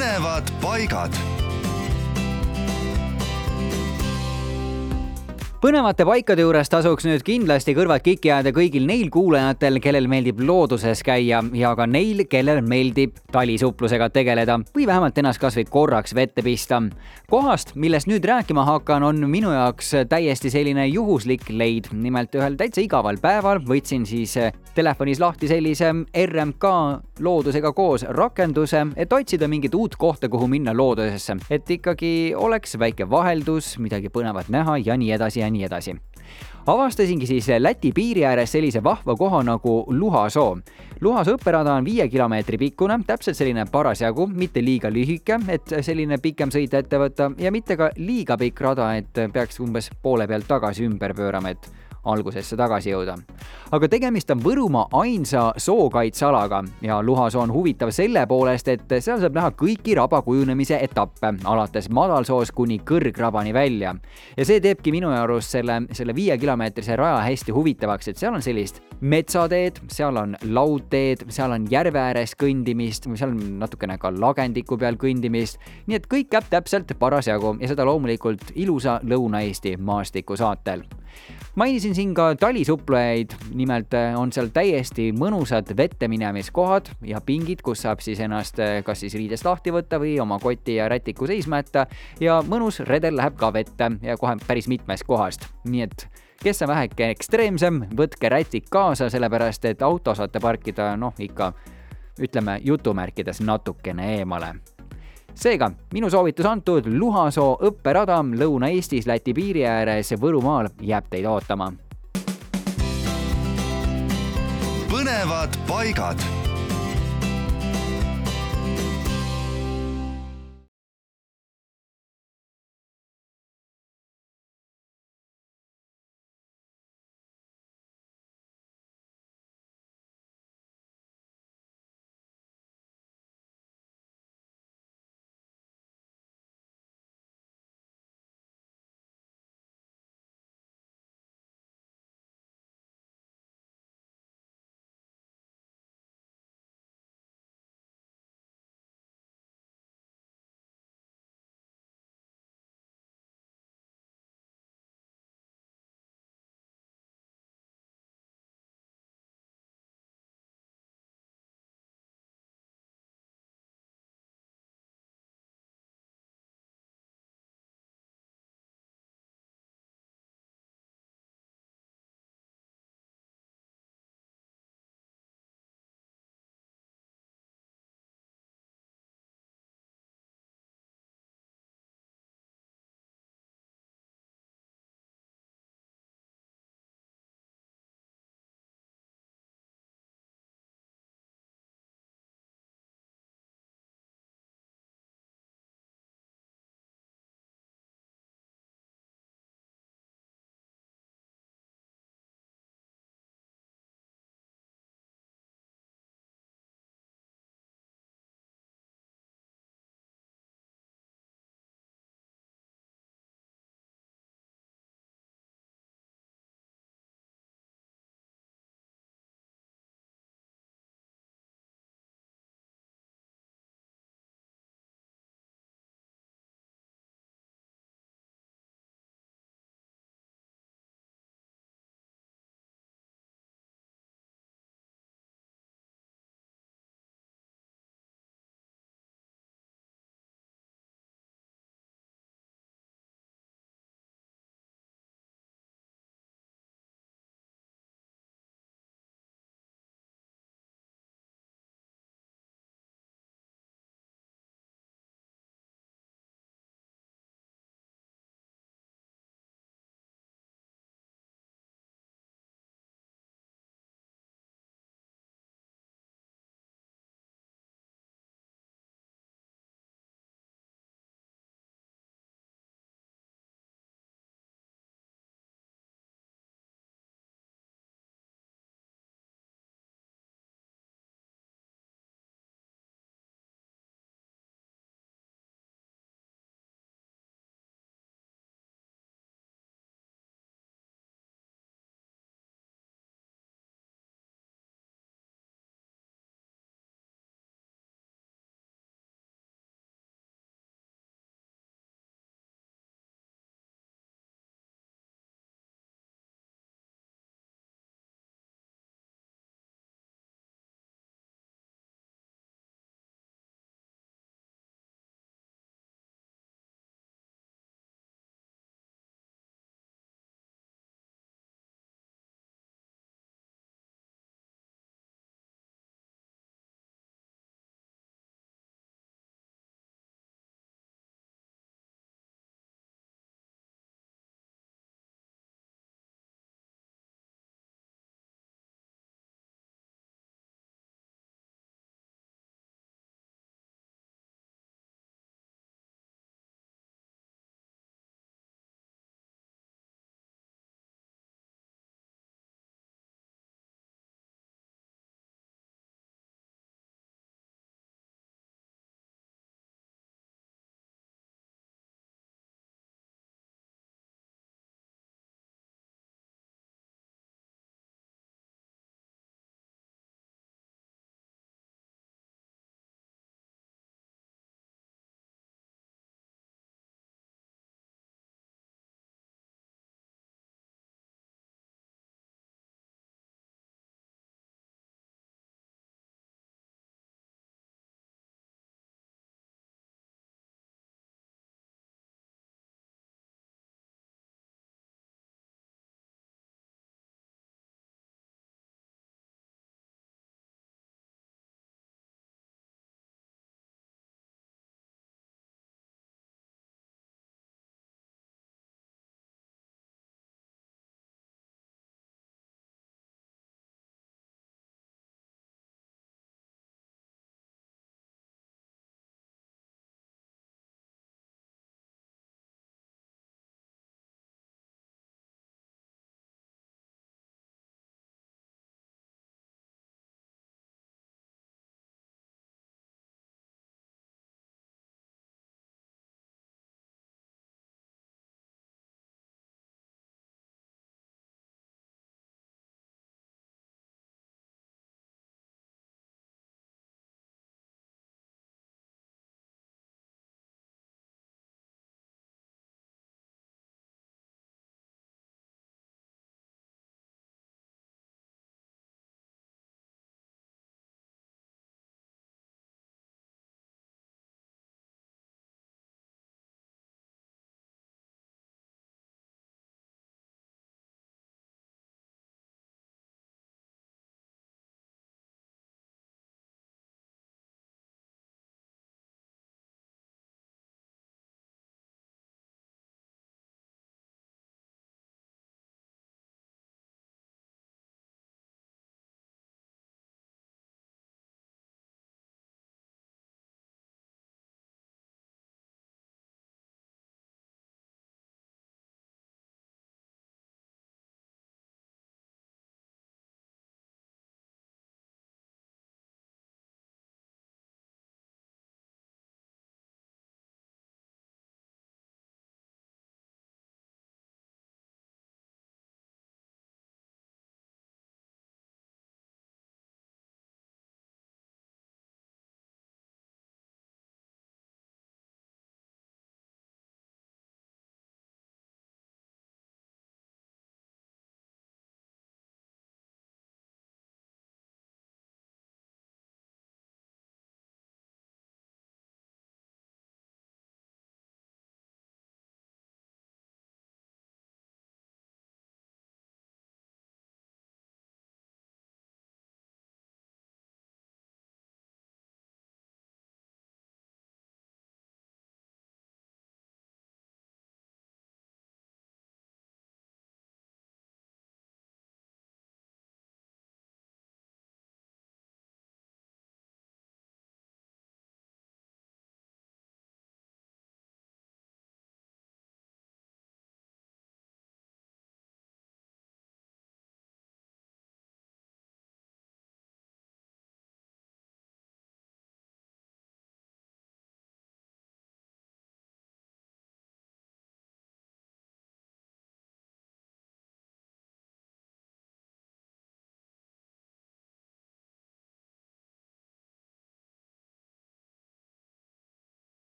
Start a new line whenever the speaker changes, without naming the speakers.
põnevad paigad
põnevate paikade juures tasuks nüüd kindlasti kõrvad kikki ajada kõigil neil kuulajatel, kellel meeldib looduses käia ja ka neil, kellel meeldib talisuhtlusega tegeleda või vähemalt ennast kasvõi korraks vette pista. kohast, millest nüüd rääkima hakkan, on minu jaoks täiesti selline juhuslik leid. nimelt ühel täitsa igaval päeval võtsin siis telefonis lahti sellise RMK loodusega koos rakenduse, et otsida mingit uut kohta, kuhu minna loodusesse, et ikkagi oleks väike vaheldus, midagi põnevat näha ja nii edasi ja ja nii edasi avastasingi siis Läti piiri ääres sellise vahva koha nagu Luhasoo. Luhasoo õpperada on viie kilomeetri pikkune, täpselt selline parasjagu, mitte liiga lühike, et selline pikem sõit ette võtta ja mitte ka liiga pikk rada, et peaks umbes poole pealt tagasi ümber pöörama, et algusesse tagasi jõuda. aga tegemist on Võrumaa ainsa sookaitsealaga ja Luhasoo on huvitav selle poolest, et seal saab näha kõiki raba kujunemise etappe, alates madalsoos kuni kõrgrabani välja. ja see teebki minu arust selle, selle viiekilomeetrise raja hästi huvitavaks, et seal on sellist metsateed, seal on laudteed, seal on järve ääres kõndimist, seal on natukene ka lagendiku peal kõndimist, nii et kõik käib täpselt parasjagu ja seda loomulikult ilusa Lõuna-Eesti maastiku saatel mainisin siin ka talisuplejaid, nimelt äh, on seal täiesti mõnusad vette minemiskohad ja pingid, kus saab siis ennast äh, kas siis riidest lahti võtta või oma koti ja rätiku seisma jätta. Ja mõnus redel läheb ka vette ja kohe päris mitmest kohast, nii et kes on väheke ekstreemsem, võtke rätik kaasa, sellepärast et auto saate parkida noh, ikka ütleme jutumärkides natukene eemale seega minu soovitus antud Luhasoo õpperada Lõuna-Eestis Läti piiri ääres Võrumaal jääb teid ootama.
põnevad paigad